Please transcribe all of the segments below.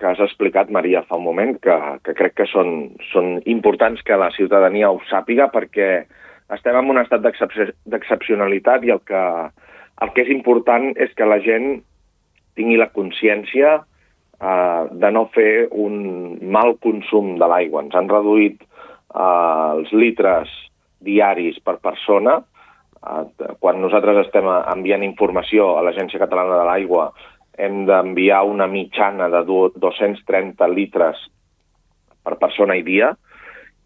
que has explicat, Maria, fa un moment, que, que crec que són, són importants que la ciutadania ho sàpiga perquè estem en un estat d'excepcionalitat i el que, el que és important és que la gent tingui la consciència eh, de no fer un mal consum de l'aigua. Ens han reduït eh, els litres diaris per persona. Eh, quan nosaltres estem enviant informació a l'Agència Catalana de l'Aigua hem d'enviar una mitjana de 230 litres per persona i dia,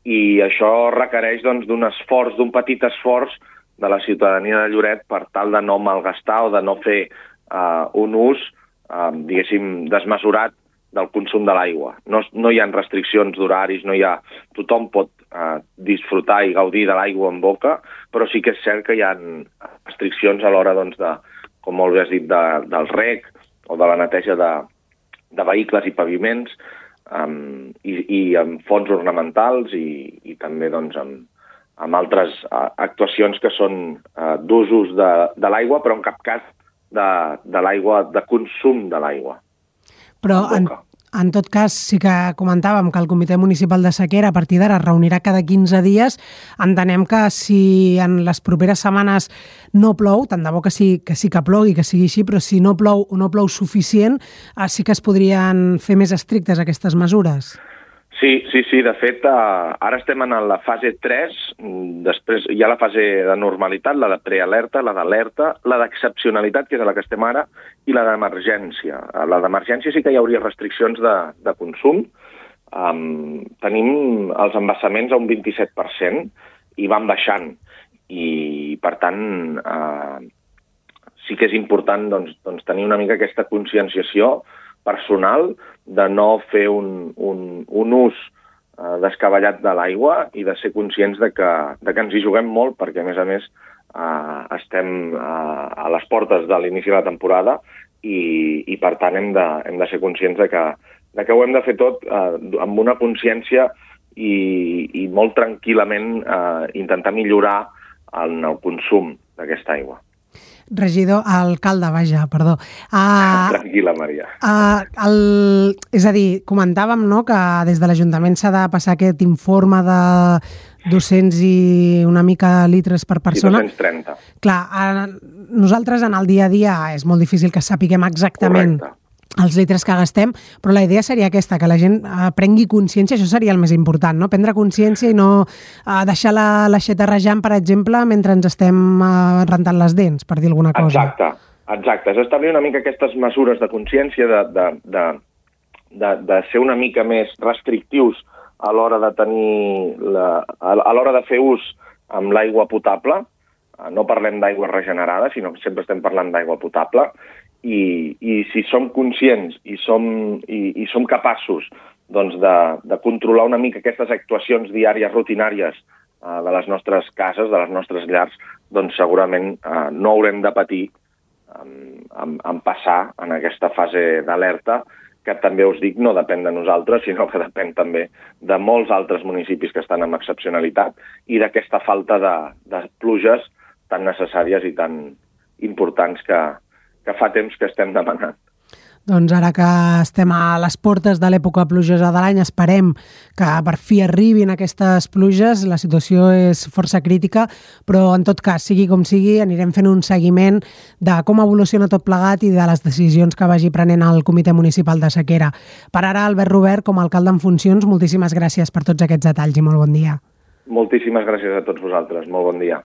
i això requereix doncs, d'un doncs, esforç, d'un petit esforç de la ciutadania de Lloret per tal de no malgastar o de no fer uh, un ús, uh, diguéssim, desmesurat del consum de l'aigua. No, no hi ha restriccions d'horaris, no hi ha... Tothom pot uh, disfrutar i gaudir de l'aigua en boca, però sí que és cert que hi ha restriccions a l'hora, doncs, de, com molt bé has dit, de, del rec, o de la neteja de, de vehicles i paviments, um, i, i amb fons ornamentals i, i també doncs, amb, amb altres uh, actuacions que són uh, d'usos de, de l'aigua, però en cap cas de, de l'aigua, de consum de l'aigua. Però en, en tot cas, sí que comentàvem que el Comitè Municipal de Sequera a partir d'ara es reunirà cada 15 dies. Entenem que si en les properes setmanes no plou, tant de bo que sí que, sí que plogui, que sigui així, però si no plou o no plou suficient, eh, sí que es podrien fer més estrictes aquestes mesures. Sí, sí, sí. De fet, uh, ara estem en la fase 3, després hi ha la fase de normalitat, la de prealerta, la d'alerta, la d'excepcionalitat, que és a la que estem ara, i la d'emergència. Uh, la d'emergència sí que hi hauria restriccions de, de consum. Um, tenim els embassaments a un 27% i van baixant. I, per tant, uh, sí que és important doncs, doncs, tenir una mica aquesta conscienciació personal de no fer un, un, un ús eh, descabellat de l'aigua i de ser conscients de que, de que ens hi juguem molt perquè, a més a més, eh, estem eh, a les portes de l'inici de la temporada i, i per tant, hem de, hem de ser conscients de que, de que ho hem de fer tot eh, amb una consciència i, i molt tranquil·lament eh, intentar millorar en el consum d'aquesta aigua regidor, alcalde, vaja, perdó. Uh, Tranquil·la, Maria. Uh, el, és a dir, comentàvem no, que des de l'Ajuntament s'ha de passar aquest informe de 200 i una mica litres per persona. I 230. Clar, uh, nosaltres en el dia a dia és molt difícil que sapiguem exactament Correcte els litres que gastem, però la idea seria aquesta, que la gent eh, prengui consciència, això seria el més important, no? prendre consciència i no eh, deixar la l'aixeta rejant, per exemple, mentre ens estem eh, rentant les dents, per dir alguna cosa. Exacte, exacte. És establir una mica aquestes mesures de consciència, de, de, de, de, de ser una mica més restrictius a l'hora de tenir la, a l'hora de fer ús amb l'aigua potable, eh, no parlem d'aigua regenerada, sinó que sempre estem parlant d'aigua potable, i, i si som conscients i som, i, i som capaços doncs, de, de controlar una mica aquestes actuacions diàries rutinàries eh, de les nostres cases, de les nostres llars, doncs segurament eh, no haurem de patir en, en, en passar en aquesta fase d'alerta que també us dic no depèn de nosaltres, sinó que depèn també de molts altres municipis que estan amb excepcionalitat i d'aquesta falta de, de pluges tan necessàries i tan importants que, que fa temps que estem demanant. Doncs ara que estem a les portes de l'època plujosa de l'any, esperem que per fi arribin aquestes pluges. La situació és força crítica, però en tot cas, sigui com sigui, anirem fent un seguiment de com evoluciona tot plegat i de les decisions que vagi prenent el Comitè Municipal de Sequera. Per ara, Albert Robert, com a alcalde en funcions, moltíssimes gràcies per tots aquests detalls i molt bon dia. Moltíssimes gràcies a tots vosaltres. Molt bon dia.